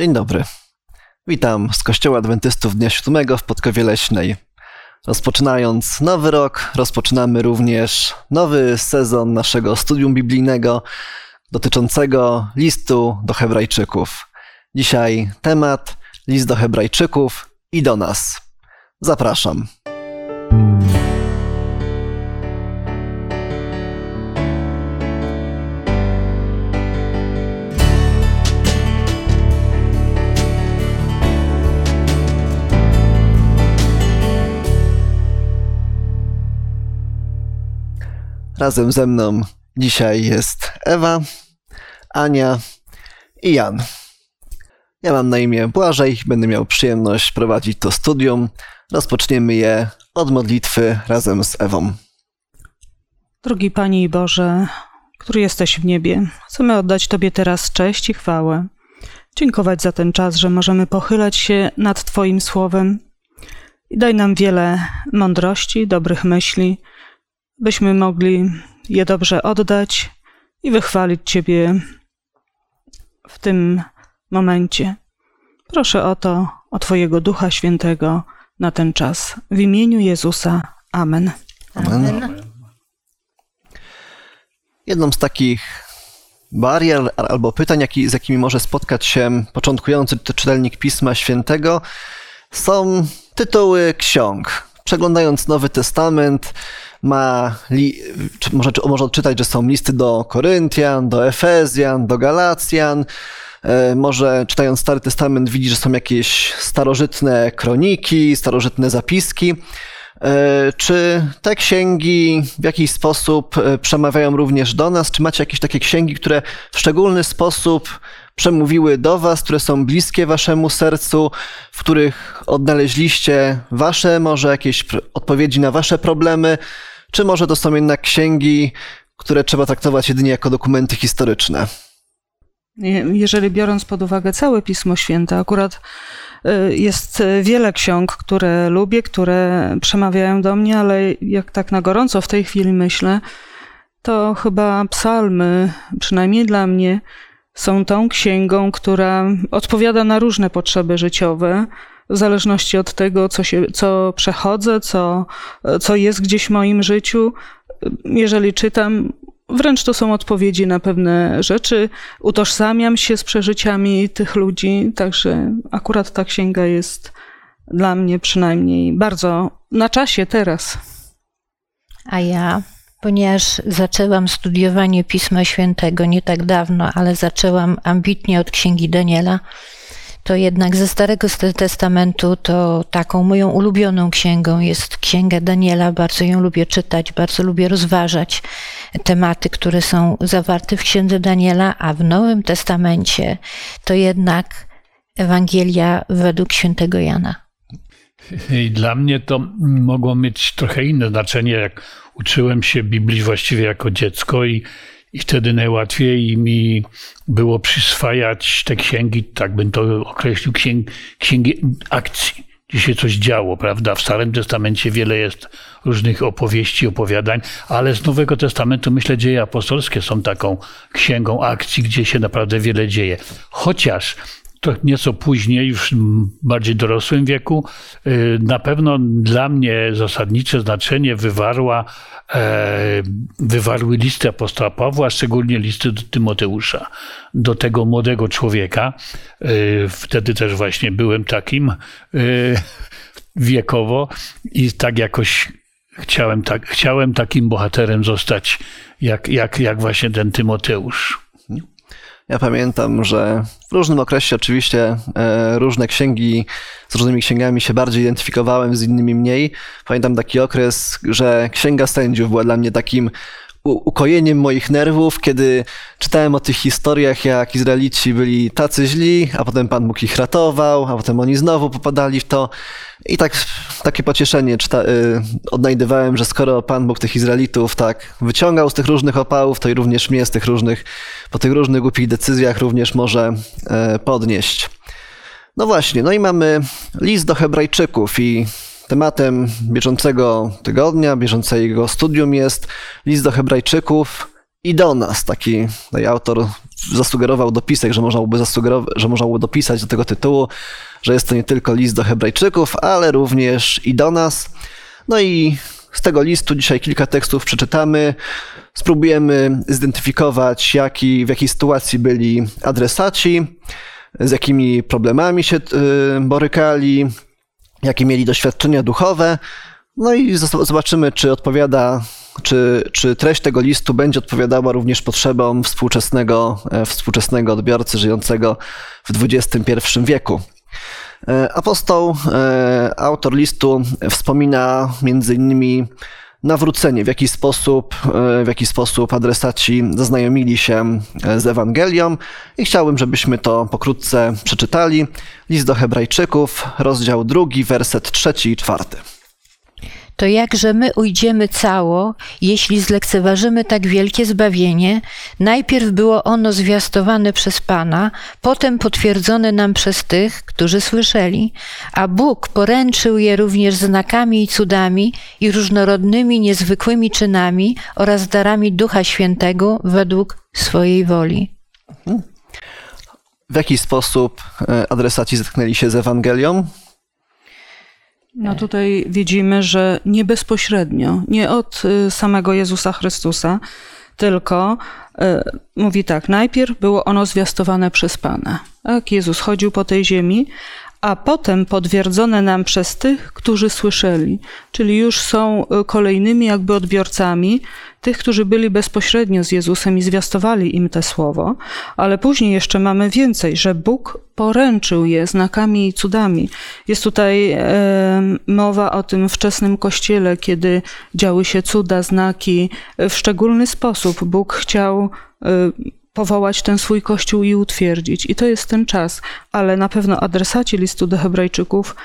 Dzień dobry. Witam z Kościoła Adwentystów Dnia Siódmego w Podkowie Leśnej. Rozpoczynając nowy rok, rozpoczynamy również nowy sezon naszego studium biblijnego dotyczącego listu do Hebrajczyków. Dzisiaj temat list do Hebrajczyków i do nas. Zapraszam. Razem ze mną dzisiaj jest Ewa, Ania i Jan. Ja mam na imię Błażej, będę miał przyjemność prowadzić to studium. Rozpoczniemy je od modlitwy razem z Ewą. Drogi Panie i Boże, który jesteś w niebie, chcemy oddać Tobie teraz cześć i chwałę. Dziękować za ten czas, że możemy pochylać się nad Twoim słowem i daj nam wiele mądrości, dobrych myśli, byśmy mogli je dobrze oddać i wychwalić Ciebie w tym momencie. Proszę o to, o Twojego Ducha Świętego na ten czas. W imieniu Jezusa. Amen. Amen. Jedną z takich barier albo pytań, jaki, z jakimi może spotkać się początkujący czytelnik Pisma Świętego, są tytuły ksiąg. Przeglądając Nowy Testament, ma, li, może, może odczytać, że są listy do Koryntian, do Efezjan, do Galacjan. E, może czytając Stary Testament widzi, że są jakieś starożytne kroniki, starożytne zapiski. E, czy te księgi w jakiś sposób e, przemawiają również do nas? Czy macie jakieś takie księgi, które w szczególny sposób przemówiły do Was, które są bliskie Waszemu sercu, w których odnaleźliście Wasze może jakieś odpowiedzi na Wasze problemy? Czy może to są jednak księgi, które trzeba traktować jedynie jako dokumenty historyczne? Jeżeli biorąc pod uwagę całe Pismo Święte, akurat y, jest wiele ksiąg, które lubię, które przemawiają do mnie, ale jak tak na gorąco w tej chwili myślę, to chyba psalmy, przynajmniej dla mnie, są tą księgą, która odpowiada na różne potrzeby życiowe, w zależności od tego, co, się, co przechodzę, co, co jest gdzieś w moim życiu. Jeżeli czytam, wręcz to są odpowiedzi na pewne rzeczy. Utożsamiam się z przeżyciami tych ludzi, także akurat ta księga jest dla mnie przynajmniej bardzo na czasie teraz. A ja, ponieważ zaczęłam studiowanie Pisma Świętego nie tak dawno, ale zaczęłam ambitnie od Księgi Daniela, to jednak ze Starego Testamentu to taką moją ulubioną księgą jest Księga Daniela. Bardzo ją lubię czytać, bardzo lubię rozważać tematy, które są zawarte w Księdze Daniela, a w Nowym Testamencie to jednak Ewangelia według świętego Jana. I dla mnie to mogło mieć trochę inne znaczenie, jak uczyłem się Biblii właściwie jako dziecko i i wtedy najłatwiej mi było przyswajać te księgi, tak bym to określił, księgi, księgi akcji, się coś działo, prawda? W Starym Testamencie wiele jest różnych opowieści, opowiadań, ale z Nowego Testamentu myślę, dzieje apostolskie są taką księgą akcji, gdzie się naprawdę wiele dzieje. Chociaż to nieco później, już w bardziej dorosłym wieku, y, na pewno dla mnie zasadnicze znaczenie wywarła, e, wywarły listy apostoła Pawła, szczególnie listy do Tymoteusza, do tego młodego człowieka. Y, wtedy też właśnie byłem takim y, wiekowo i tak jakoś chciałem, tak, chciałem takim bohaterem zostać, jak, jak, jak właśnie ten Tymoteusz. Ja pamiętam, że w różnym okresie oczywiście e, różne księgi, z różnymi księgami się bardziej identyfikowałem, z innymi mniej. Pamiętam taki okres, że Księga Sędziów była dla mnie takim ukojeniem moich nerwów, kiedy czytałem o tych historiach, jak Izraelici byli tacy źli, a potem Pan Bóg ich ratował, a potem oni znowu popadali w to. I tak takie pocieszenie czyta, y, odnajdywałem, że skoro Pan Bóg tych Izraelitów tak wyciągał z tych różnych opałów, to i również mnie z tych różnych, po tych różnych głupich decyzjach również może y, podnieść. No właśnie, no i mamy list do Hebrajczyków i Tematem bieżącego tygodnia, bieżącego studium jest list do Hebrajczyków i do nas. Taki autor zasugerował dopisek, że można, byłoby że można byłoby dopisać do tego tytułu, że jest to nie tylko list do Hebrajczyków, ale również i do nas. No i z tego listu dzisiaj kilka tekstów przeczytamy. Spróbujemy zidentyfikować, jaki, w jakiej sytuacji byli adresaci, z jakimi problemami się y, borykali, jakie mieli doświadczenia duchowe. No i zobaczymy, czy odpowiada, czy, czy treść tego listu będzie odpowiadała również potrzebom współczesnego, e, współczesnego odbiorcy żyjącego w XXI wieku. E, apostoł, e, autor listu, wspomina między innymi nawrócenie, w jaki sposób, w jaki sposób adresaci zaznajomili się z Ewangelią i chciałbym, żebyśmy to pokrótce przeczytali. List do Hebrajczyków, rozdział drugi, werset trzeci i czwarty to jakże my ujdziemy cało, jeśli zlekceważymy tak wielkie zbawienie? Najpierw było ono zwiastowane przez Pana, potem potwierdzone nam przez tych, którzy słyszeli, a Bóg poręczył je również znakami i cudami i różnorodnymi, niezwykłymi czynami oraz darami Ducha Świętego według swojej woli. W jaki sposób e, adresaci zetknęli się z Ewangelią? No tutaj widzimy, że nie bezpośrednio, nie od y, samego Jezusa Chrystusa, tylko y, mówi tak, najpierw było ono zwiastowane przez Pana. Tak, Jezus chodził po tej ziemi, a potem potwierdzone nam przez tych, którzy słyszeli, czyli już są y, kolejnymi jakby odbiorcami tych, którzy byli bezpośrednio z Jezusem i zwiastowali im te słowo, ale później jeszcze mamy więcej, że Bóg poręczył je znakami i cudami. Jest tutaj e, mowa o tym wczesnym kościele, kiedy działy się cuda, znaki. W szczególny sposób Bóg chciał e, powołać ten swój kościół i utwierdzić. I to jest ten czas, ale na pewno adresaci listu do Hebrajczyków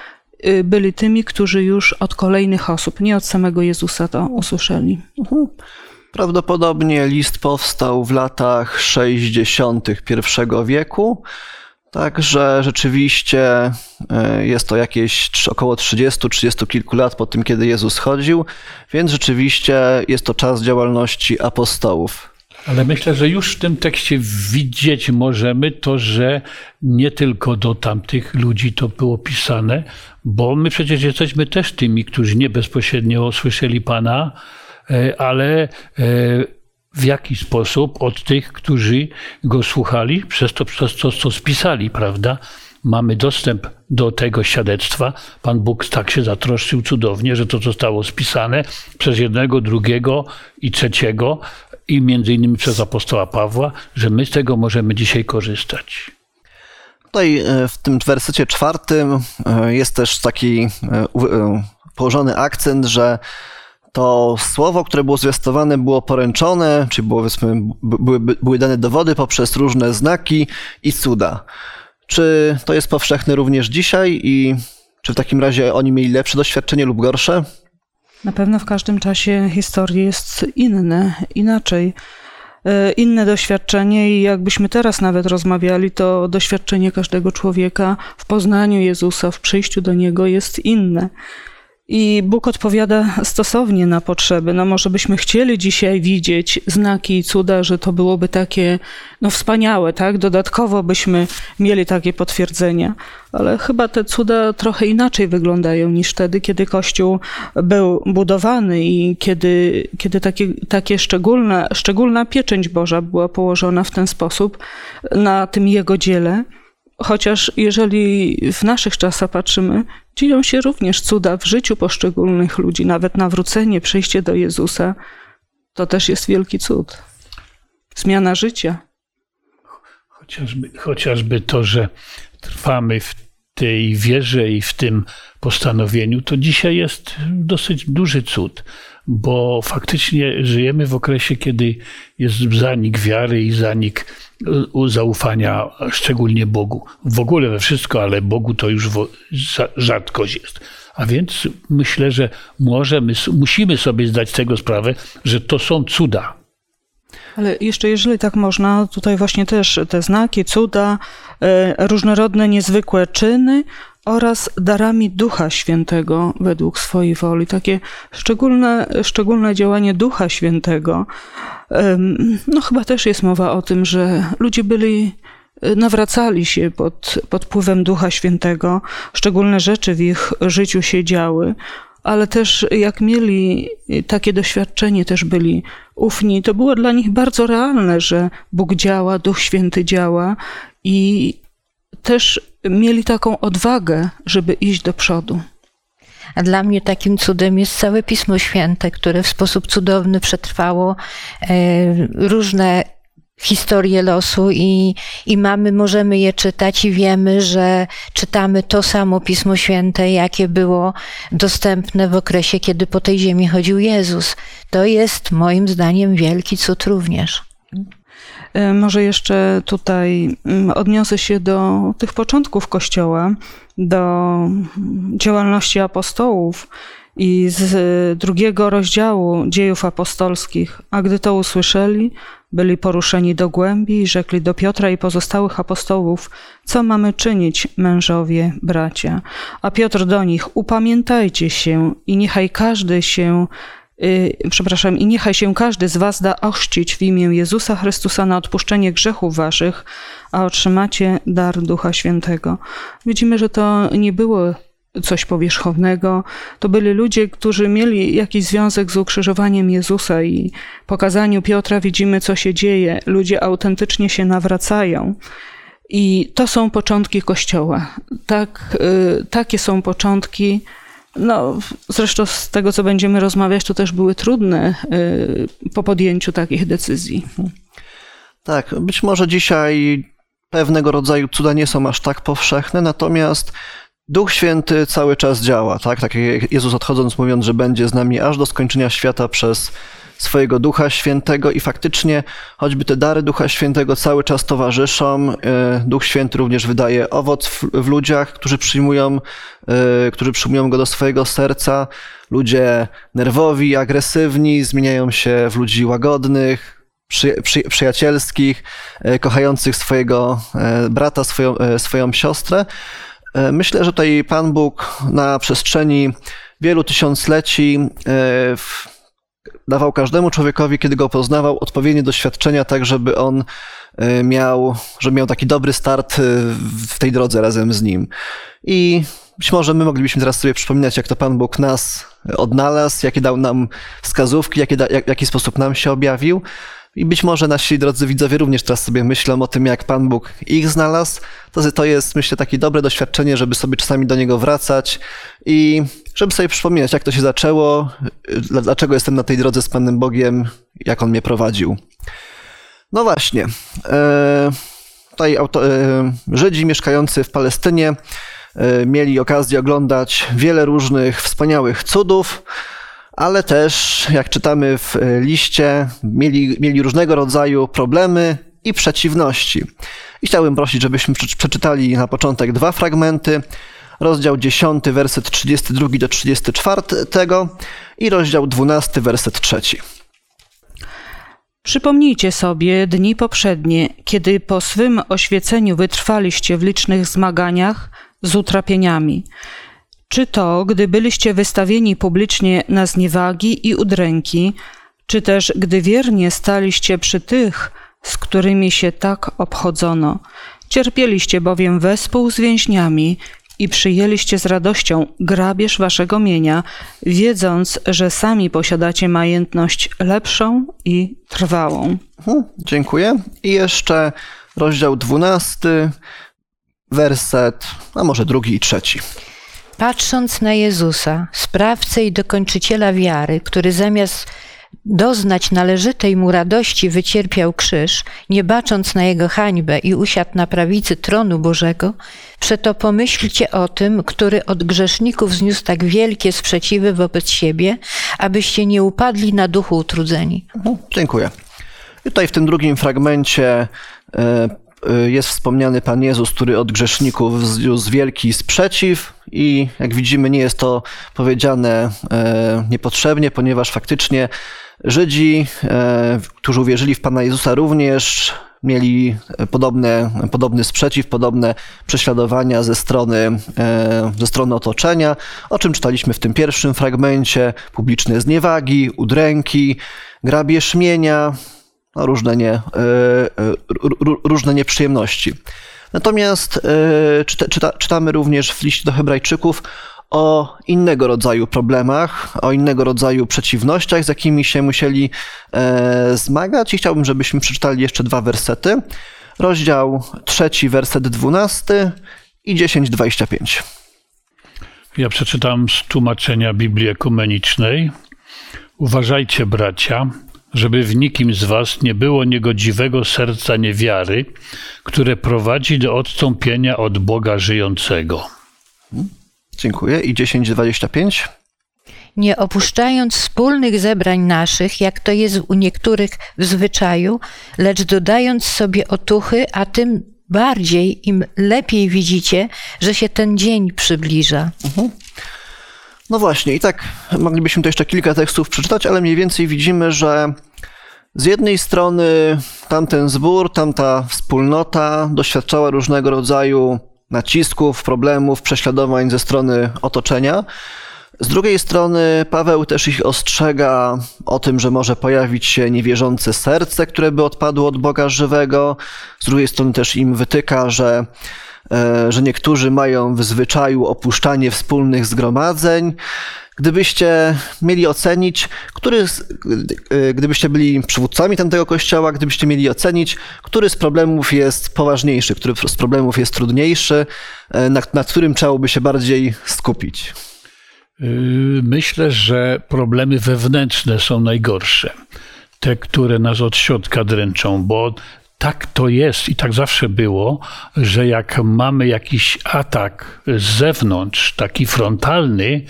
y, byli tymi, którzy już od kolejnych osób, nie od samego Jezusa to usłyszeli. Mhm. Prawdopodobnie list powstał w latach 60. I wieku. Także rzeczywiście e, jest to jakieś około 30-30 kilku lat po tym, kiedy Jezus chodził, więc rzeczywiście jest to czas działalności apostołów. Ale myślę, że już w tym tekście widzieć możemy to, że nie tylko do tamtych ludzi to było pisane, bo my przecież jesteśmy też tymi, którzy nie bezpośrednio słyszeli Pana, e, ale e, w jaki sposób od tych, którzy go słuchali, przez to, przez to, co spisali, prawda? Mamy dostęp do tego świadectwa. Pan Bóg tak się zatroszczył cudownie, że to zostało spisane przez jednego, drugiego i trzeciego i między innymi przez apostoła Pawła, że my z tego możemy dzisiaj korzystać. Tutaj e, w tym wersecie czwartym e, jest też taki e, położony akcent, że to słowo, które było zwiastowane, było poręczone, czyli było, były, były dane dowody poprzez różne znaki i cuda. Czy to jest powszechne również dzisiaj i czy w takim razie oni mieli lepsze doświadczenie lub gorsze? Na pewno w każdym czasie historii jest inne, inaczej. E, inne doświadczenie, i jakbyśmy teraz nawet rozmawiali, to doświadczenie każdego człowieka w poznaniu Jezusa, w przyjściu do Niego jest inne. I Bóg odpowiada stosownie na potrzeby. No może byśmy chcieli dzisiaj widzieć znaki i cuda, że to byłoby takie no wspaniałe, tak? Dodatkowo byśmy mieli takie potwierdzenia, ale chyba te cuda trochę inaczej wyglądają niż wtedy, kiedy Kościół był budowany i kiedy, kiedy takie, takie szczególna, szczególna pieczęć Boża była położona w ten sposób na tym Jego dziele. Chociaż jeżeli w naszych czasach patrzymy, dzieją się również cuda w życiu poszczególnych ludzi, nawet nawrócenie, przejście do Jezusa, to też jest wielki cud. Zmiana życia. Chociażby, chociażby to, że trwamy w tej wierze i w tym postanowieniu, to dzisiaj jest dosyć duży cud, bo faktycznie żyjemy w okresie, kiedy jest zanik wiary i zanik zaufania, szczególnie Bogu. W ogóle we wszystko, ale Bogu to już rzadkość jest. A więc myślę, że możemy, musimy sobie zdać tego sprawę, że to są cuda. Ale jeszcze, jeżeli tak można, tutaj właśnie też te znaki, cuda, e, różnorodne, niezwykłe czyny oraz darami Ducha Świętego według swojej woli. Takie szczególne, szczególne działanie Ducha Świętego. No chyba też jest mowa o tym, że ludzie byli e, nawracali się pod, pod wpływem Ducha Świętego, szczególne rzeczy w ich życiu się działy, ale też jak mieli takie doświadczenie, też byli ufni. To było dla nich bardzo realne, że Bóg działa, Duch Święty działa i też mieli taką odwagę, żeby iść do przodu. A dla mnie takim cudem jest całe Pismo Święte, które w sposób cudowny przetrwało e, różne historie losu i, i mamy, możemy je czytać i wiemy, że czytamy to samo Pismo Święte, jakie było dostępne w okresie, kiedy po tej ziemi chodził Jezus. To jest moim zdaniem wielki cud również. E, Może jeszcze tutaj mm, odniosę się do tych początków Kościoła, do działalności apostołów i z drugiego rozdziału dziejów apostolskich. A gdy to usłyszeli, byli poruszeni do głębi i rzekli do Piotra i pozostałych apostołów, co mamy czynić, mężowie, bracia? A Piotr do nich, upamiętajcie się i niechaj każdy się y, przepraszam, i niechaj się każdy z was da ochrzcić w imię Jezusa Chrystusa na odpuszczenie grzechów waszych, a otrzymacie dar Ducha Świętego. Widzimy, że to nie było coś powierzchownego. To byli ludzie, którzy mieli jakiś związek z ukrzyżowaniem Jezusa i pokazaniu Piotra widzimy, co się dzieje. Ludzie autentycznie się nawracają. I to są początki Kościoła. Tak, y, takie są początki. No, zresztą z tego, co będziemy rozmawiać, to też były trudne y, po podjęciu takich decyzji. Tak, być może dzisiaj pewnego rodzaju cuda nie są aż tak powszechne, natomiast Duch Święty cały czas działa, tak? Tak jak Jezus odchodząc mówiąc, że będzie z nami aż do skończenia świata przez swojego Ducha Świętego i faktycznie choćby te dary Ducha Świętego cały czas towarzyszą. e, Duch Święty również wydaje owoc w, w ludziach, którzy przyjmują, e, którzy przyjmują go do swojego serca. Ludzie nerwowi, agresywni zmieniają się w ludzi łagodnych, przy, przy, przyjacielskich, e, kochających swojego brata, swoją, swoją siostrę. Myślę, że tutaj Pan Bóg na przestrzeni wielu tysiącleci w- dawał każdemu człowiekowi, kiedy go poznawał, odpowiednie doświadczenia, tak żeby on e, miał, żeby miał taki dobry start e, w tej drodze razem z nim. I być może my moglibyśmy teraz sobie przypominać, jak to Pan Bóg nas odnalazł, jakie dał nam wskazówki, jakie da, jak, jaki sposób nam się objawił. I być może nasi drodzy widzowie również teraz sobie myślą o tym, jak Pan Bóg ich znalazł. To, to jest, myślę, takie dobre doświadczenie, żeby sobie czasami do Niego wracać i żeby sobie przypominać, jak to się zaczęło, dla- dlaczego jestem na tej drodze z Panem Bogiem, jak On mnie prowadził. No właśnie. E, tutaj auto, e, Żydzi mieszkający w Palestynie e, mieli okazję oglądać wiele różnych wspaniałych cudów, ale też, jak czytamy w liście, mieli, mieli różnego rodzaju problemy i przeciwności. I chciałbym prosić, żebyśmy prze- przeczytali na początek dwa fragmenty. Rozdział 10, werset 32 do 34 i rozdział 12, werset 3. Przypomnijcie sobie dni poprzednie, kiedy po swym oświeceniu wytrwaliście w licznych zmaganiach z utrapieniami. Czy to, gdy byliście wystawieni publicznie na zniewagi i udręki, czy też gdy wiernie staliście przy tych, z którymi się tak obchodzono. Cierpieliście bowiem wespół z więźniami i przyjęliście z radością grabież waszego mienia, wiedząc, że sami posiadacie majętność lepszą i trwałą. Mhm, dziękuję. I jeszcze rozdział 12, werset, a może drugi i trzeci. Patrząc na Jezusa, sprawcę i dokończyciela wiary, który zamiast doznać należytej mu radości wycierpiał krzyż, nie bacząc na jego hańbę i usiadł na prawicy tronu Bożego, przeto pomyślcie o tym, który od grzeszników zniósł tak wielkie sprzeciwy wobec siebie, abyście nie upadli na duchu utrudzeni. Mhm, Dziękuję. I tutaj w tym drugim fragmencie e, jest wspomniany Pan Jezus, który od grzeszników zniósł wielki sprzeciw i jak widzimy nie jest to powiedziane e, niepotrzebnie, ponieważ faktycznie Żydzi, e, którzy uwierzyli w Pana Jezusa również mieli podobne, podobny sprzeciw, podobne prześladowania ze strony, e, ze strony otoczenia, o czym czytaliśmy w tym pierwszym fragmencie, publiczne zniewagi, udręki, grabież mienia, no, różne, nie, różne nieprzyjemności. Natomiast czyta, czyta, czytamy również w liście do Hebrajczyków o innego rodzaju problemach, o innego rodzaju przeciwnościach, z jakimi się musieli e, zmagać. I chciałbym, żebyśmy przeczytali jeszcze dwa wersety. Rozdział trzeci, werset dwunasty i dziesięć dwadzieścia pięć. Ja przeczytam z tłumaczenia Biblii Ekumenicznej. Uważajcie, bracia, żeby w nikim z was nie było niegodziwego serca niewiary, które prowadzi do odstąpienia od Boga żyjącego. Dziękuję. I 10.25? Nie opuszczając wspólnych zebrań naszych, jak to jest u niektórych w zwyczaju, lecz dodając sobie otuchy, a tym bardziej, im lepiej widzicie, że się ten dzień przybliża. Mhm. No właśnie, i tak moglibyśmy tu jeszcze kilka tekstów przeczytać, ale mniej więcej widzimy, że z jednej strony tamten zbór, tamta wspólnota doświadczała różnego rodzaju nacisków, problemów, prześladowań ze strony otoczenia. Z drugiej strony Paweł też ich ostrzega o tym, że może pojawić się niewierzące serce, które by odpadło od Boga żywego. Z drugiej strony też im wytyka, że, że niektórzy mają w zwyczaju opuszczanie wspólnych zgromadzeń. Gdybyście mieli ocenić, który, y, gdybyście byli przywódcami tamtego kościoła, gdybyście mieli ocenić, który z problemów jest poważniejszy, który z problemów jest trudniejszy, y, nad, nad którym trzeba by się bardziej skupić? Myślę, że problemy wewnętrzne są najgorsze. Te, które nas od środka dręczą, bo tak to jest i tak zawsze było, że jak mamy jakiś atak z zewnątrz, taki frontalny,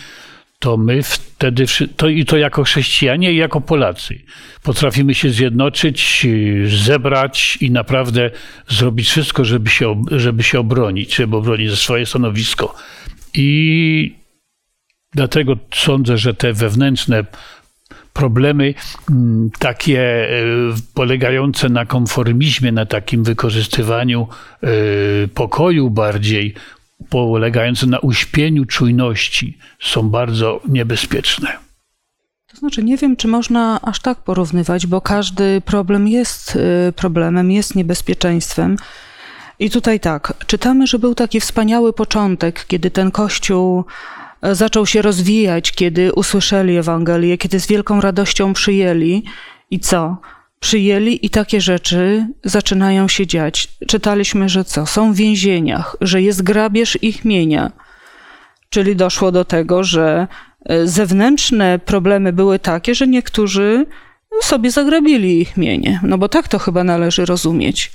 to my wtedy, to i to jako chrześcijanie i jako Polacy, potrafimy się zjednoczyć, zebrać i naprawdę zrobić wszystko, żeby się, żeby się obronić, żeby obronić swoje stanowisko. I dlatego sądzę, że te wewnętrzne problemy mm, takie e, polegające na konformizmie, na takim wykorzystywaniu e, pokoju bardziej, polegające na uśpieniu czujności są bardzo niebezpieczne. To znaczy, nie wiem, czy można aż tak porównywać, bo każdy problem jest y, problemem, jest niebezpieczeństwem. I tutaj tak, czytamy, że był taki wspaniały początek, kiedy ten kościół e, zaczął się rozwijać, kiedy usłyszeli Ewangelię, kiedy z wielką radością przyjęli. I co? przyjęli i takie rzeczy zaczynają się dziać. Czytaliśmy, że co? Są w więzieniach, że jest grabież ich mienia. Czyli doszło do tego, że e, zewnętrzne problemy były takie, że niektórzy sobie zagrabili ich mienie. No bo tak to chyba należy rozumieć.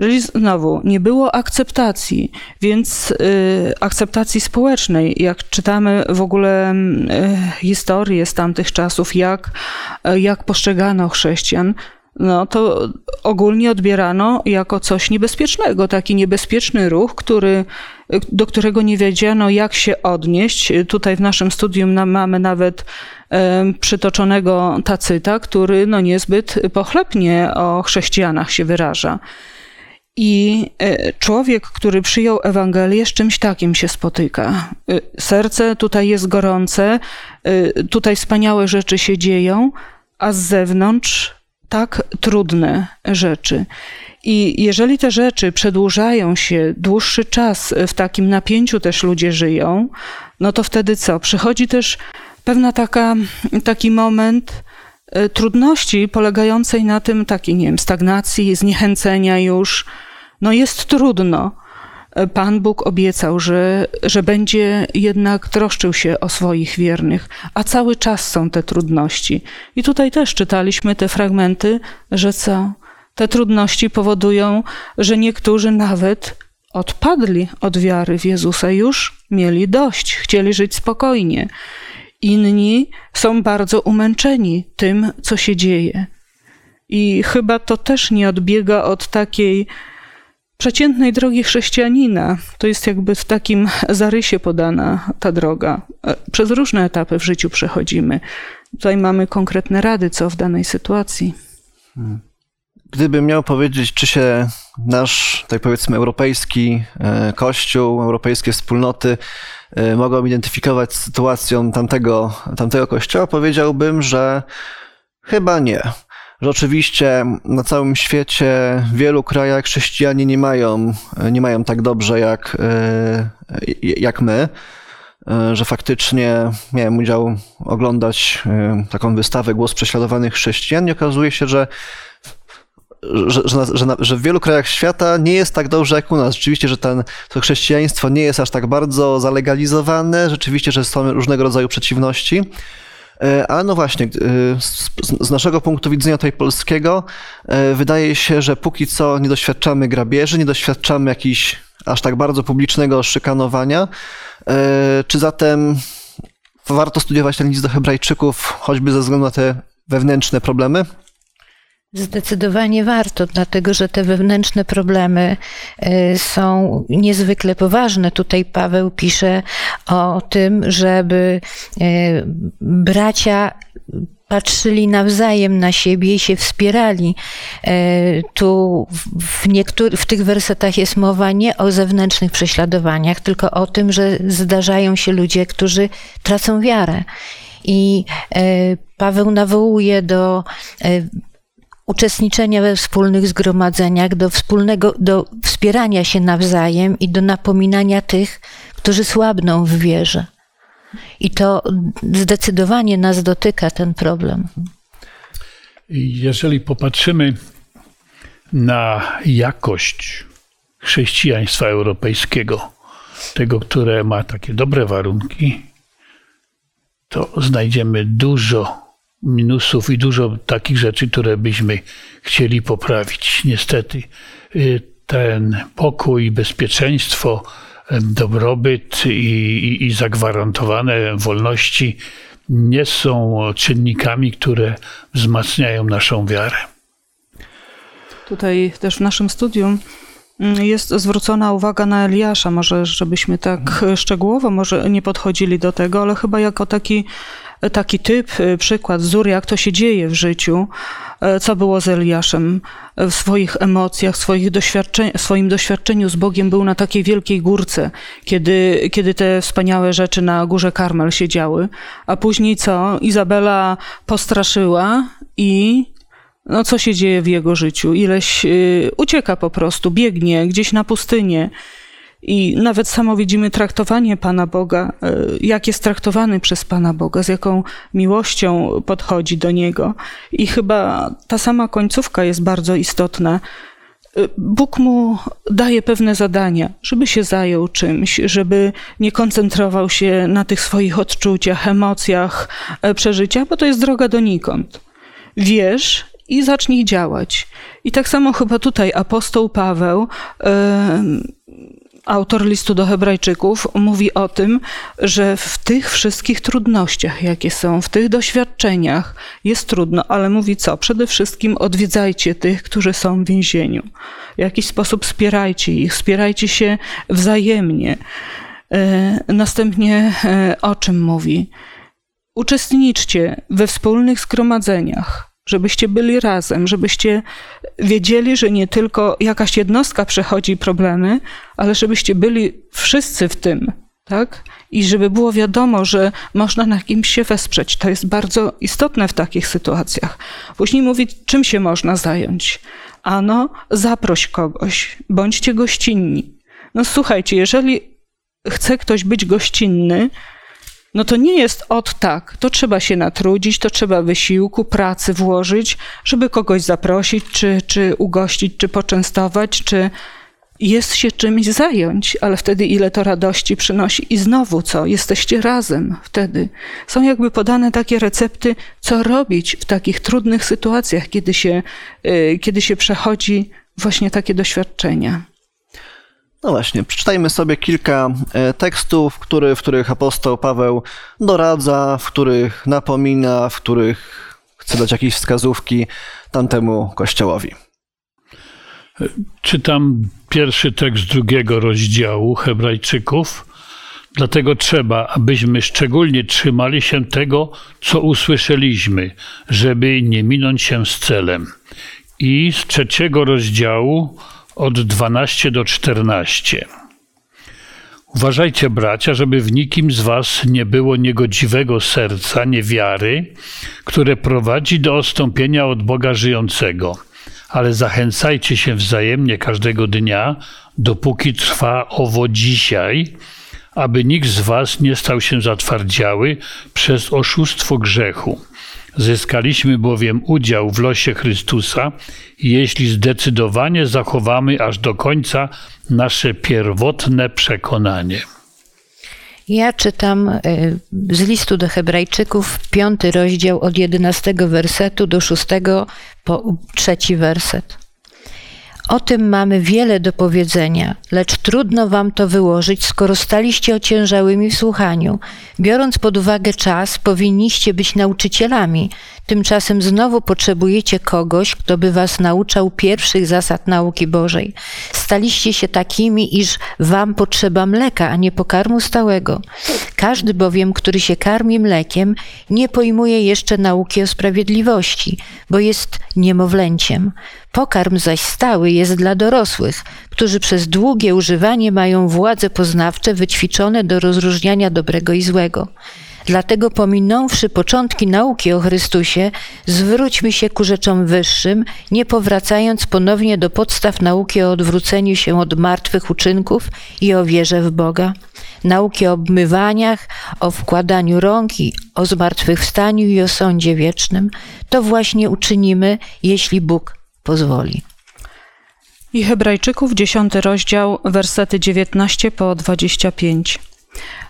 Czyli znowu nie było akceptacji, więc y, akceptacji społecznej. Jak czytamy w ogóle y, historię z tamtych czasów, jak, y, jak postrzegano chrześcijan, no to ogólnie odbierano jako coś niebezpiecznego, taki niebezpieczny ruch, który, do którego nie wiedziano, jak się odnieść. Tutaj w naszym studium mamy nawet przytoczonego tacyta, który no niezbyt pochlebnie o chrześcijanach się wyraża. I e, człowiek, który przyjął Ewangelię, z czymś takim się spotyka. E, serce tutaj jest gorące, e, tutaj wspaniałe rzeczy się dzieją, a z zewnątrz tak trudne rzeczy. I jeżeli te rzeczy przedłużają się dłuższy czas, w takim napięciu też ludzie żyją, no to wtedy co? Przychodzi też pewna taka, taki moment trudności polegającej na tym, takiej, nie wiem, stagnacji, zniechęcenia już. No jest trudno. Pan Bóg obiecał, że, że będzie jednak troszczył się o swoich wiernych, a cały czas są te trudności. I tutaj też czytaliśmy te fragmenty, że co? Te trudności powodują, że niektórzy nawet odpadli od wiary w Jezusa, już mieli dość, chcieli żyć spokojnie. Inni są bardzo umęczeni tym, co się dzieje. I chyba to też nie odbiega od takiej przeciętnej drogi chrześcijanina. To jest jakby w takim zarysie podana ta droga. E, przez różne etapy w życiu przechodzimy. Tutaj mamy konkretne rady, co w danej sytuacji. Gdybym miał powiedzieć, czy się nasz, tak powiedzmy, europejski e, kościół, europejskie wspólnoty e, mogą identyfikować z sytuacją tamtego, tamtego kościoła, powiedziałbym, że chyba nie. Że oczywiście na całym świecie, w wielu krajach chrześcijanie nie mają, nie mają tak dobrze jak, e, jak my że faktycznie miałem udział oglądać taką wystawę Głos prześladowanych chrześcijan i okazuje się, że że, że, że, że, w wielu krajach świata nie jest tak dobrze jak u nas. Rzeczywiście, że ten, to chrześcijaństwo nie jest aż tak bardzo zalegalizowane, rzeczywiście, że są różnego rodzaju przeciwności. E, a no właśnie, e, z naszego punktu widzenia tutaj polskiego, e, wydaje się, że póki co nie doświadczamy grabieży, nie doświadczamy jakichś aż tak bardzo publicznego szykanowania. Czy zatem warto studiować ten list do Hebrajczyków, choćby ze względu na te wewnętrzne problemy? Zdecydowanie warto, dlatego że te wewnętrzne problemy y, są niezwykle poważne. Tutaj Paweł pisze o tym, żeby y, bracia patrzyli nawzajem na siebie i się wspierali. Y, tu w, niektórych, w tych wersetach jest mowa nie o zewnętrznych prześladowaniach, tylko o tym, że zdarzają się ludzie, którzy tracą wiarę. I Paweł nawołuje do uczestniczenia we wspólnych zgromadzeniach, do wspólnego, do wspierania się nawzajem i do napominania tych, którzy słabną w wierze. I to zdecydowanie nas dotyka ten problem. Jeżeli popatrzymy na jakość chrześcijaństwa europejskiego, tego, które ma takie dobre warunki, to znajdziemy dużo minusów i dużo takich rzeczy, które byśmy chcieli poprawić. Niestety y, ten pokój, bezpieczeństwo, dobrobyt i, i, i zagwarantowane wolności nie są czynnikami, które wzmacniają naszą wiarę. Tutaj też w naszym studium jest zwrócona uwaga na Eliasza. Może, żebyśmy tak szczegółowo może nie podchodzili do tego, ale chyba jako taki taki typ, y, przykład, wzór, jak to się dzieje w życiu, co było z Eliaszem w swoich emocjach, swoich doświadczeń, swoim doświadczeniu z Bogiem był na takiej wielkiej górce, kiedy, kiedy te wspaniałe rzeczy na górze Karmel się działy, a później co? Izabela postraszyła i no co się dzieje w jego życiu? Ileś y, ucieka po prostu, biegnie gdzieś na pustynię. I nawet samo widzimy traktowanie Pana Boga, e, jak jest traktowany przez Pana Boga, z jaką miłością podchodzi do Niego. I chyba ta sama końcówka jest bardzo istotna. E, Bóg mu daje pewne zadania, żeby się zajął czymś, żeby nie koncentrował się na tych swoich odczuciach, emocjach, e, przeżyciach, bo to jest droga donikąd. Wierz i zacznij działać. I tak samo chyba tutaj apostoł Paweł autor listu do Hebrajczyków mówi o tym, że w tych wszystkich trudnościach, jakie są, w tych doświadczeniach jest trudno, ale mówi co? Przede wszystkim odwiedzajcie tych, którzy są w więzieniu. W jakiś sposób wspierajcie ich, wspierajcie się wzajemnie. E, następnie e, o czym mówi? Uczestniczcie we wspólnych zgromadzeniach żebyście byli razem, żebyście wiedzieli, że nie tylko jakaś jednostka przechodzi problemy, ale żebyście byli wszyscy w tym, tak? I żeby było wiadomo, że można na kimś się wesprzeć. To jest bardzo istotne w takich sytuacjach. Później mówić, czym się można zająć. Ano, zaproś kogoś, bądźcie gościnni. No słuchajcie, jeżeli chce ktoś być gościnny, no to nie jest od tak. To trzeba się natrudzić, to trzeba wysiłku, pracy włożyć, żeby kogoś zaprosić, czy, czy ugościć, czy poczęstować, czy jest się czymś zająć, ale wtedy ile to radości przynosi i znowu co? Jesteście razem wtedy. Są jakby podane takie recepty, co robić w takich trudnych sytuacjach, kiedy się, y, kiedy się przechodzi właśnie takie doświadczenia. No właśnie, przeczytajmy sobie kilka e, tekstów, który, w których apostoł Paweł doradza, w których napomina, w których chce dać jakieś wskazówki tamtemu kościołowi. Czytam pierwszy tekst drugiego rozdziału Hebrajczyków. Dlatego trzeba, abyśmy szczególnie trzymali się tego, co usłyszeliśmy, żeby nie minąć się z celem. I z trzeciego rozdziału od 12 do 14. Uważajcie, bracia, żeby w nikim z was nie było niegodziwego serca, niewiary, które prowadzi do odstąpienia od Boga żyjącego. Ale zachęcajcie się wzajemnie każdego dnia, dopóki trwa owo dzisiaj, aby nikt z was nie stał się zatwardziały przez oszustwo grzechu. Zyskaliśmy bowiem udział w losie Chrystusa, jeśli zdecydowanie zachowamy aż do końca nasze pierwotne przekonanie. Ja czytam y, z listu do Hebrajczyków, piąty rozdział od jedenastego wersetu do szóstego po trzeci werset. O tym mamy wiele do powiedzenia, lecz trudno wam to wyłożyć, skoro staliście ociężałymi w słuchaniu. Biorąc pod uwagę czas, powinniście być nauczycielami. Tymczasem znowu potrzebujecie kogoś, kto by was nauczał pierwszych zasad nauki Bożej. Staliście się takimi, iż wam potrzeba mleka, a nie pokarmu stałego. Każdy bowiem, który się karmi mlekiem, nie pojmuje jeszcze nauki o sprawiedliwości, bo jest niemowlęciem. Pokarm zaś stały jest dla dorosłych, którzy przez długie używanie mają władze poznawcze wyćwiczone do rozróżniania dobrego i złego. Dlatego pominąwszy początki nauki o Chrystusie, zwróćmy się ku rzeczom wyższym, nie powracając ponownie do podstaw nauki o odwróceniu się od martwych uczynków i o wierze w Boga. Nauki o obmywaniach, o wkładaniu rąk i o zmartwychwstaniu i o sądzie wiecznym. To właśnie uczynimy, jeśli Bóg pozwoli. I Hebrajczyków, 10 rozdział, wersety 19 po 25.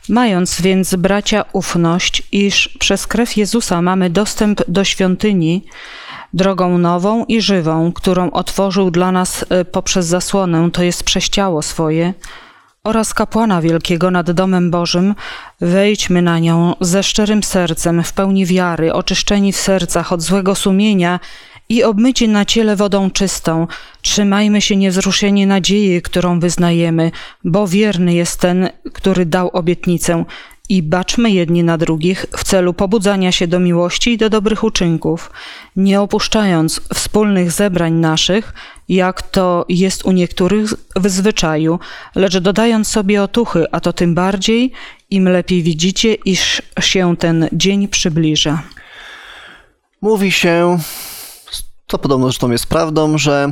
Mając więc, bracia, ufność, iż przez krew Jezusa mamy dostęp do świątyni, drogą nową i żywą, którą otworzył dla nas e, poprzez zasłonę, to jest prześciało swoje, oraz kapłana wielkiego nad domem Bożym, wejdźmy na nią ze szczerym sercem, w pełni wiary, oczyszczeni w sercach od złego sumienia i obmyci na ciele wodą czystą. Trzymajmy się niewzruszenie nadziei, którą wyznajemy, bo wierny jest ten, który dał obietnicę. I baczmy jedni na drugich w celu pobudzania się do miłości i do dobrych uczynków, nie opuszczając wspólnych zebrań naszych, jak to jest u niektórych w zwyczaju, lecz dodając sobie otuchy, a to tym bardziej, im lepiej widzicie, iż się ten dzień przybliża. Mówi się, to podobno zresztą jest prawdą, że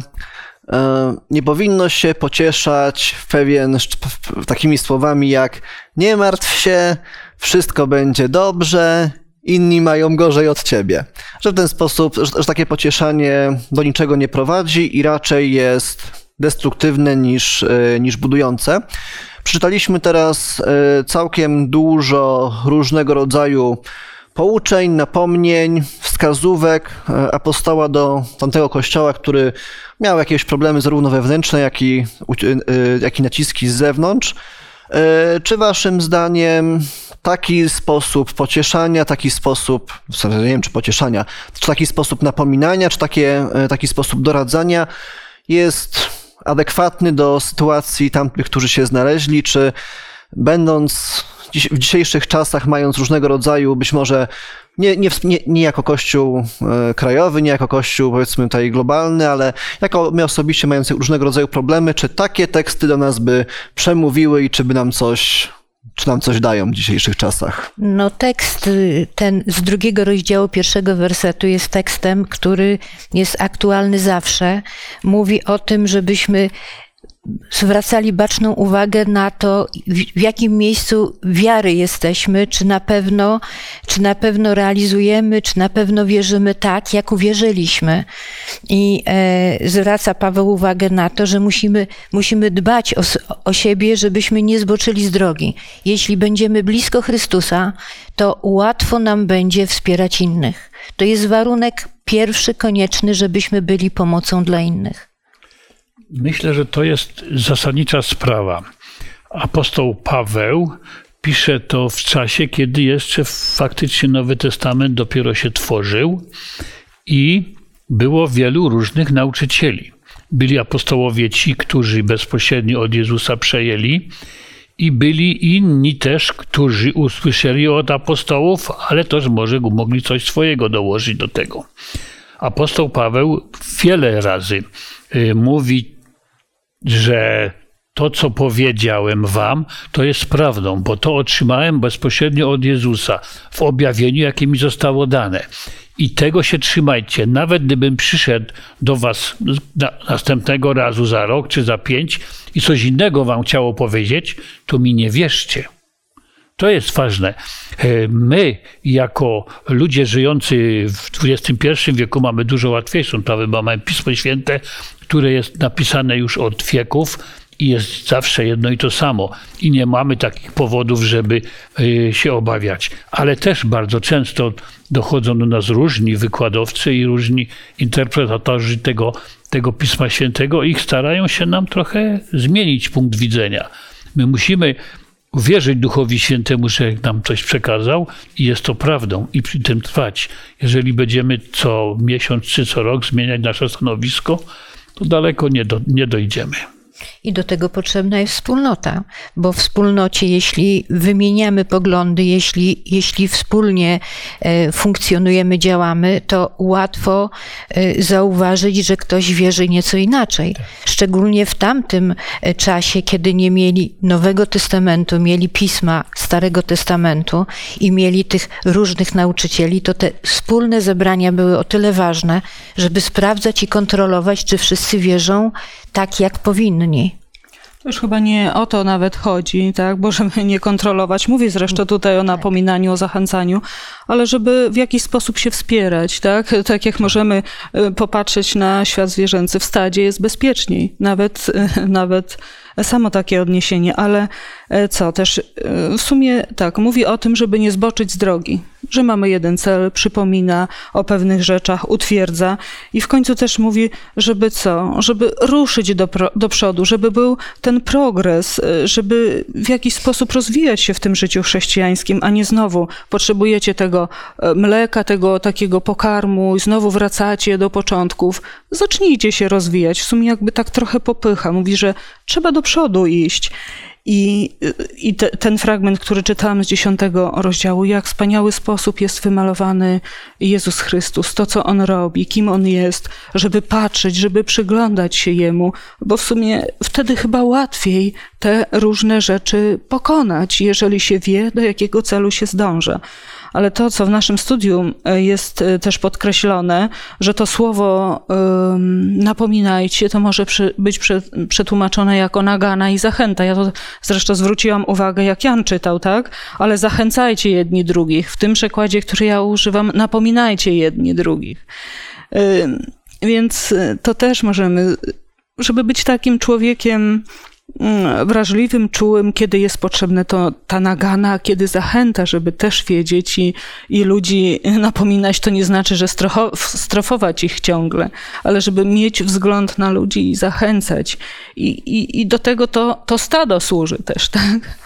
e, nie powinno się pocieszać pewien takimi słowami jak nie martw się, wszystko będzie dobrze, inni mają gorzej od ciebie. Że w ten sposób, że, że takie pocieszanie do niczego nie prowadzi i raczej jest destruktywne niż, e, niż budujące. Przeczytaliśmy teraz e, całkiem dużo różnego rodzaju pouczeń, napomnień, wskazówek e, apostoła do tamtego kościoła, który miał jakieś problemy zarówno wewnętrzne, jak i, e, jak i naciski z zewnątrz. E, czy waszym zdaniem taki sposób pocieszania, taki sposób, nie wiem czy pocieszania, czy taki sposób napominania, czy takie, taki sposób doradzania jest adekwatny do sytuacji tamtych, którzy się znaleźli, czy będąc w dzisiejszych czasach, mając różnego rodzaju, być może nie, nie, nie, nie jako kościół e, krajowy, nie jako kościół powiedzmy tutaj globalny, ale jako my osobiście mający różnego rodzaju problemy, czy takie teksty do nas by przemówiły i czy by nam coś czy nam coś dają w dzisiejszych czasach? No tekst y, ten z drugiego rozdziału pierwszego wersetu jest tekstem, który jest aktualny zawsze. Mówi o tym, żebyśmy zwracali baczną uwagę na to, w jakim miejscu wiary jesteśmy, czy na pewno, czy na pewno realizujemy, czy na pewno wierzymy tak, jak uwierzyliśmy. I e, zwraca Paweł uwagę na to, że musimy, musimy dbać o, o siebie, żebyśmy nie zboczyli z drogi. Jeśli będziemy blisko Chrystusa, to łatwo nam będzie wspierać innych. To jest warunek pierwszy, konieczny, żebyśmy byli pomocą dla innych. Myślę, że to jest zasadnicza sprawa. Apostoł Paweł pisze to w czasie, kiedy jeszcze faktycznie Nowy Testament dopiero się tworzył i było wielu różnych nauczycieli. byli apostołowie ci, którzy bezpośrednio od Jezusa przejęli, i byli inni też, którzy usłyszeli od apostołów, ale też może mogli coś swojego dołożyć do tego. Apostoł Paweł wiele razy y, mówi, że to, co powiedziałem wam, to jest prawdą, bo to otrzymałem bezpośrednio od Jezusa w objawieniu, jakie mi zostało dane. I tego się trzymajcie. Nawet gdybym przyszedł do was na, następnego razu za rok czy za pięć i coś innego wam chciało powiedzieć, to mi nie wierzcie. To jest ważne. E, my, jako ludzie żyjący w XXI wieku, mamy dużo łatwiejszą sprawę, bo mamy Pismo Święte, które jest napisane już od wieków i jest zawsze jedno i to samo. I nie mamy takich powodów, żeby e, się obawiać. Ale też bardzo często dochodzą do nas różni wykładowcy i różni interpretatorzy tego, tego Pisma Świętego i starają się nam trochę zmienić punkt widzenia. My musimy uwierzyć Duchowi Świętemu, że nam coś przekazał i jest to prawdą i przy tym trwać. Jeżeli będziemy co miesiąc czy co rok zmieniać nasze stanowisko, to daleko nie, do, nie dojdziemy. I do tego potrzebna jest wspólnota, bo w wspólnocie, jeśli wymieniamy poglądy, jeśli, jeśli wspólnie e, funkcjonujemy, działamy, to łatwo e, zauważyć, że ktoś wierzy nieco inaczej. Szczególnie w tamtym e, czasie, kiedy nie mieli Nowego Testamentu, mieli pisma Starego Testamentu i mieli tych różnych nauczycieli, to te wspólne zebrania były o tyle ważne, żeby sprawdzać i kontrolować, czy wszyscy wierzą tak, jak powinni. To już chyba nie o to nawet chodzi, tak? Bo żeby nie kontrolować. Mówię zresztą tutaj o napominaniu, o zachęcaniu, ale żeby w jakiś sposób się wspierać, tak? Tak jak możemy y, popatrzeć na świat zwierzęcy w stadzie, jest bezpieczniej. Nawet, y, nawet samo takie odniesienie, ale e, co też w sumie tak, mówi o tym, żeby nie zboczyć z drogi, że mamy jeden cel, przypomina o pewnych rzeczach, utwierdza i w końcu też mówi, żeby co, żeby ruszyć do, do przodu, żeby był ten progres, e, żeby w jakiś sposób rozwijać się w tym życiu chrześcijańskim, a nie znowu potrzebujecie tego mleka, tego takiego pokarmu i znowu wracacie do początków. Zacznijcie się rozwijać. W sumie jakby tak trochę popycha. Mówi, że trzeba do przodu iść. I, i te, ten fragment, który czytałam z dziesiątego rozdziału, jak wspaniały sposób jest wymalowany Jezus Chrystus, to co On robi, kim On jest, żeby patrzeć, żeby przyglądać się Jemu, bo w sumie wtedy chyba łatwiej te różne rzeczy pokonać, jeżeli się wie, do jakiego celu się zdąża ale to, co w naszym studium e, jest e, też podkreślone, że to słowo napominajcie, to może być przetłumaczone jako nagana i zachęta. Ja to zresztą zwróciłam uwagę, jak Jan czytał, tak? Ale zachęcajcie jedni drugich. W tym przekładzie, który ja używam, napominajcie jedni drugich. Więc e, to też możemy, żeby być takim człowiekiem, wrażliwym, czułym, kiedy jest potrzebne to ta nagana, kiedy zachęta, żeby też wiedzieć i, i ludzi napominać, to nie znaczy, że strofować ich ciągle, ale żeby mieć wzgląd na ludzi i zachęcać. I, i, i do tego to, to stado służy też, tak?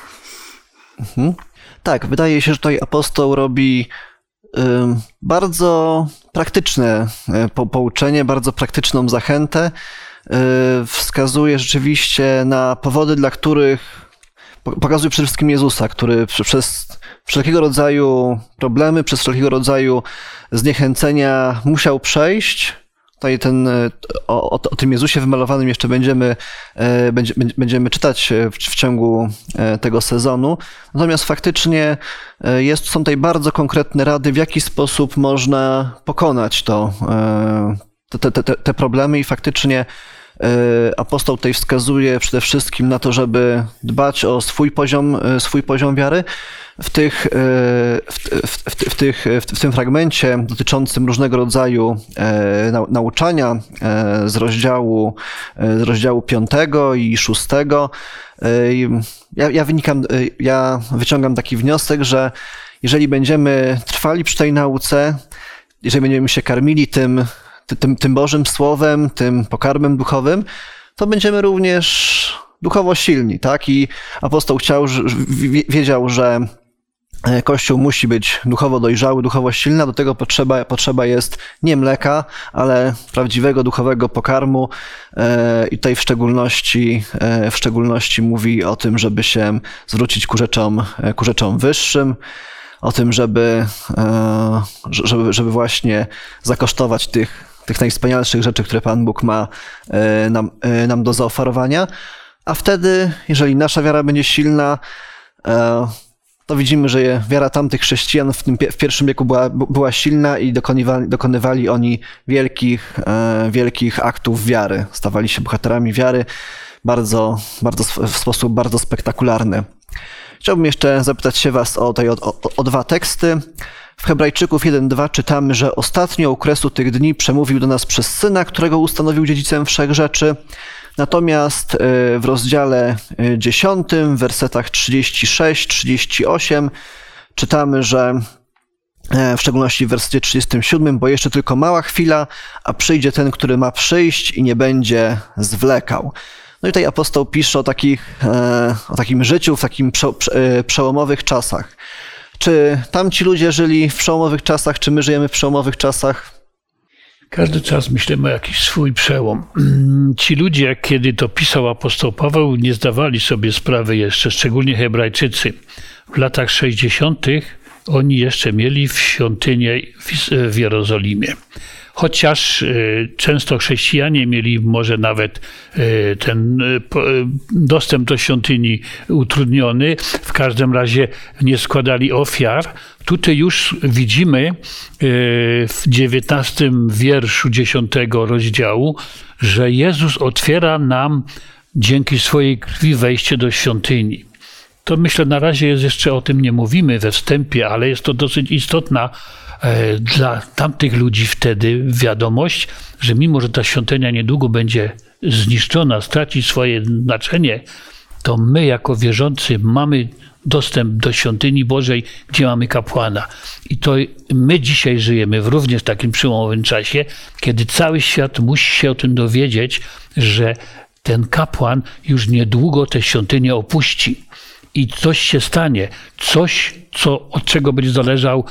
Mhm. Tak, wydaje się, że tutaj apostoł robi bardzo praktyczne y, pouczenie, bardzo praktyczną zachętę wskazuje rzeczywiście na powody, dla których pokazuje przede wszystkim Jezusa, który przez wszelkiego rodzaju problemy, przez wszelkiego rodzaju zniechęcenia musiał przejść. Tutaj ten, o, o, o tym Jezusie wymalowanym jeszcze będziemy, będzie, będziemy czytać w, w ciągu tego sezonu. Natomiast faktycznie jest, są tutaj bardzo konkretne rady, w jaki sposób można pokonać to, te, te, te problemy i faktycznie apostoł tutaj wskazuje przede wszystkim na to, żeby dbać o swój poziom, e, swój poziom wiary. W, tych, e, w, tych, w, tym fragmencie dotyczącym różnego rodzaju nauczania z rozdziału, z rozdziału 5 i 6, ja, ja, wynikam, ja wyciągam taki wniosek, że jeżeli będziemy trwali przy tej nauce, jeżeli będziemy się karmili tym, tym, tym Bożym Słowem, tym pokarmem duchowym, to będziemy również duchowo silni, tak? I apostoł chciał, wiedział, że e, Kościół musi być duchowo dojrzały, duchowo silny, a do tego potrzeba, potrzeba jest nie mleka, ale prawdziwego duchowego pokarmu. E, i tutaj w szczególności, e, w szczególności mówi o tym, żeby się zwrócić ku rzeczom, ku rzeczom wyższym, o tym, żeby, żeby, żeby właśnie zakosztować tych, tych najwspanialszych rzeczy, które Pan Bóg ma nam, nam do zaoferowania. A wtedy, jeżeli nasza wiara będzie silna, to widzimy, że wiara tamtych chrześcijan w, tym, w pierwszym wieku była, była silna i dokonywali, dokonywali oni wielkich, e, wielkich aktów wiary. Stawali się bohaterami wiary bardzo, bardzo, w sposób bardzo spektakularny. Chciałbym jeszcze zapytać się Was o, tej, o, o, dwa teksty. W Hebrajczyków 1.2 czytamy, że ostatnio okresu tych dni przemówił do nas przez Syna, którego ustanowił dziedzicem wszech rzeczy, Natomiast e, w rozdziale 10, e, w wersetach 36-38 czytamy, że e, w szczególności w wersecie 37, bo jeszcze tylko mała chwila, a przyjdzie ten, który ma przyjść i nie będzie zwlekał. No i tutaj apostoł pisze o, takich, o takim życiu w takim przełomowych czasach. Czy tamci ludzie żyli w przełomowych czasach, czy my żyjemy w przełomowych czasach? Każdy czas myślę ma jakiś swój przełom. Ci ludzie, kiedy to pisał apostoł Paweł, nie zdawali sobie sprawy jeszcze, szczególnie Hebrajczycy. W latach 60. oni jeszcze mieli w świątynię w Jerozolimie chociaż e, często chrześcijanie mieli może nawet e, ten e, dostęp do świątyni utrudniony, w każdym razie nie składali ofiar. Tutaj już widzimy w dziewiętnastym wierszu dziesiątego rozdziału, że Jezus otwiera nam dzięki swojej krwi wejście do świątyni. To myślę, na razie jest jeszcze o tym nie mówimy we wstępie, ale jest to dosyć istotna dla tamtych ludzi wtedy wiadomość, że mimo, że ta świątynia niedługo będzie zniszczona, straci swoje znaczenie, to my jako wierzący mamy dostęp do świątyni Bożej, gdzie mamy kapłana. I to my dzisiaj żyjemy w również takim przełomowym czasie, kiedy cały świat musi się o tym dowiedzieć, że ten kapłan już niedługo tę świątynię opuści i coś się stanie, coś, co, od czego będzie zależał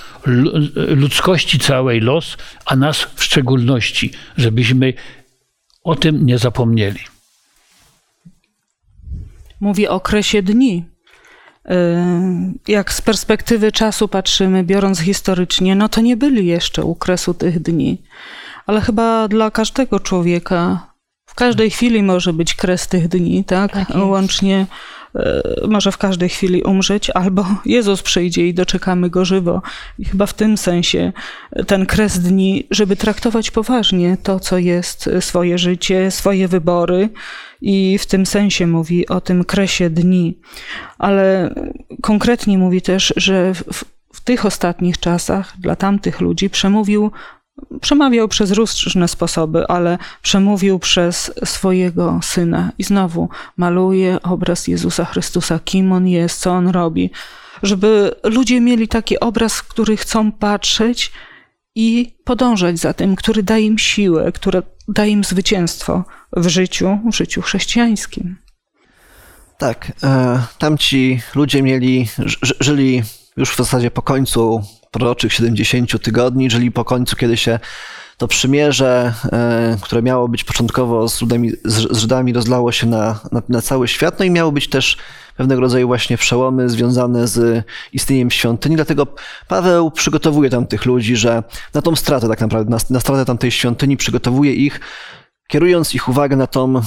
ludzkości całej los, a nas w szczególności, żebyśmy o tym nie zapomnieli. Mówi o okresie dni. Y, jak z perspektywy czasu patrzymy, biorąc historycznie, no to nie byli jeszcze u kresu tych dni. Ale chyba dla każdego człowieka w każdej chwili może być kres tych dni, tak? tak Łącznie może w każdej chwili umrzeć, albo Jezus przyjdzie i doczekamy go żywo. I chyba w tym sensie ten kres dni, żeby traktować poważnie to, co jest swoje życie, swoje wybory, i w tym sensie mówi o tym kresie dni. Ale konkretnie mówi też, że w, w tych ostatnich czasach dla tamtych ludzi przemówił Przemawiał przez różne sposoby, ale przemówił przez swojego syna. I znowu maluje obraz Jezusa Chrystusa, kim on jest, co on robi, żeby ludzie mieli taki obraz, w który chcą patrzeć i podążać za tym, który daje im siłę, który daje im zwycięstwo w życiu, w życiu chrześcijańskim. Tak, e, tamci ludzie mieli, żyli już w zasadzie po końcu proroczych 70 tygodni, czyli po końcu, kiedy się to przymierze, e, które miało być początkowo z, Żydami, z Żydami, rozlało się na, na, na, cały świat, no i miało być też pewnego rodzaju właśnie przełomy związane z istnieniem świątyni, dlatego Paweł przygotowuje tam tych ludzi, że na tą stratę tak naprawdę, na, na stratę tamtej świątyni przygotowuje ich, kierując ich uwagę na tą, e,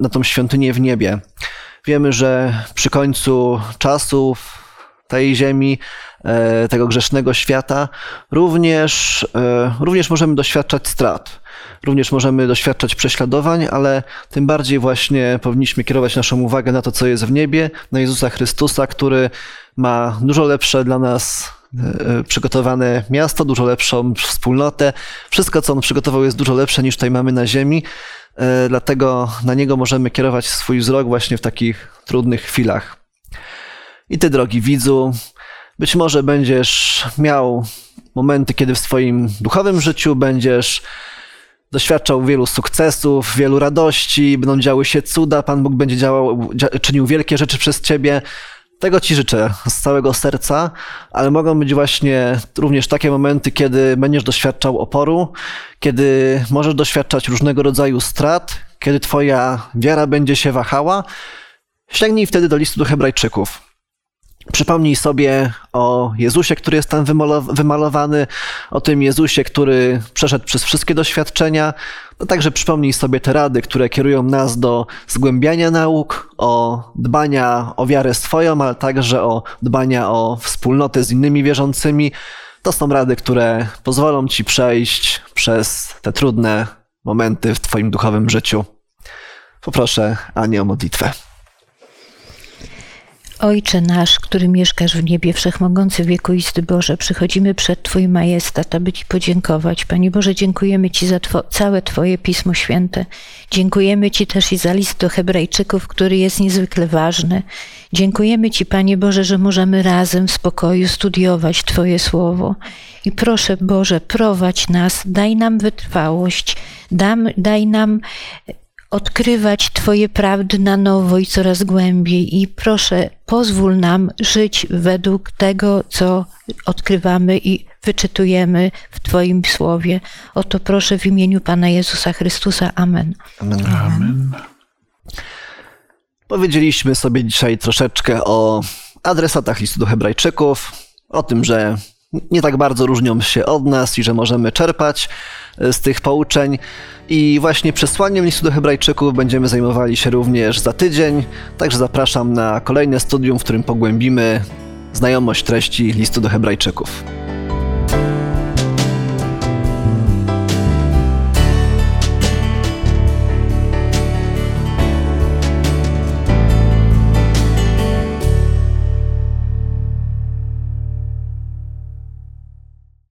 na tą świątynię w niebie. Wiemy, że przy końcu czasów tej ziemi, e, tego grzesznego świata, również, e, również możemy doświadczać strat. Również możemy doświadczać prześladowań, ale tym bardziej właśnie powinniśmy kierować naszą uwagę na to, co jest w niebie, na Jezusa Chrystusa, który ma dużo lepsze dla nas e, przygotowane miasto, dużo lepszą wspólnotę. Wszystko, co on przygotował, jest dużo lepsze niż tutaj mamy na ziemi. Dlatego na niego możemy kierować swój wzrok właśnie w takich trudnych chwilach. I ty, drogi widzu, być może będziesz miał momenty, kiedy w swoim duchowym życiu będziesz doświadczał wielu sukcesów, wielu radości, będą działy się cuda, Pan Bóg będzie działał, czynił wielkie rzeczy przez ciebie. Tego Ci życzę z całego serca, ale mogą być właśnie również takie momenty, kiedy będziesz doświadczał oporu, kiedy możesz doświadczać różnego rodzaju strat, kiedy Twoja wiara będzie się wahała. Sięgnij wtedy do listu do Hebrajczyków. Przypomnij sobie o Jezusie, który jest tam wymalowany, o tym Jezusie, który przeszedł przez wszystkie doświadczenia. No także przypomnij sobie te rady, które kierują nas do zgłębiania nauk, o dbania o wiarę swoją, ale także o dbania o wspólnotę z innymi wierzącymi. To są rady, które pozwolą ci przejść przez te trudne momenty w Twoim duchowym życiu. Poproszę Anię o modlitwę. Ojcze nasz, który mieszkasz w niebie, wszechmogący wiekuisty Boże, przychodzimy przed Twój majestat, aby Ci podziękować. Panie Boże, dziękujemy Ci za two, całe Twoje Pismo Święte. Dziękujemy Ci też i za list do Hebrajczyków, który jest niezwykle ważny. Dziękujemy Ci, Panie Boże, że możemy razem w spokoju studiować Twoje Słowo. I proszę Boże, prowadź nas, daj nam wytrwałość, dam, daj nam odkrywać Twoje prawdy na nowo i coraz głębiej. I proszę, pozwól nam żyć według tego, co odkrywamy i wyczytujemy w Twoim słowie. Oto proszę w imieniu Pana Jezusa Chrystusa. Amen. Amen. Amen. Powiedzieliśmy sobie dzisiaj troszeczkę o adresatach listu do Hebrajczyków, o tym, że nie tak bardzo różnią się od nas i że możemy czerpać z tych pouczeń. I właśnie przesłaniem listu do Hebrajczyków będziemy zajmowali się również za tydzień, także zapraszam na kolejne studium, w którym pogłębimy znajomość treści listu do Hebrajczyków.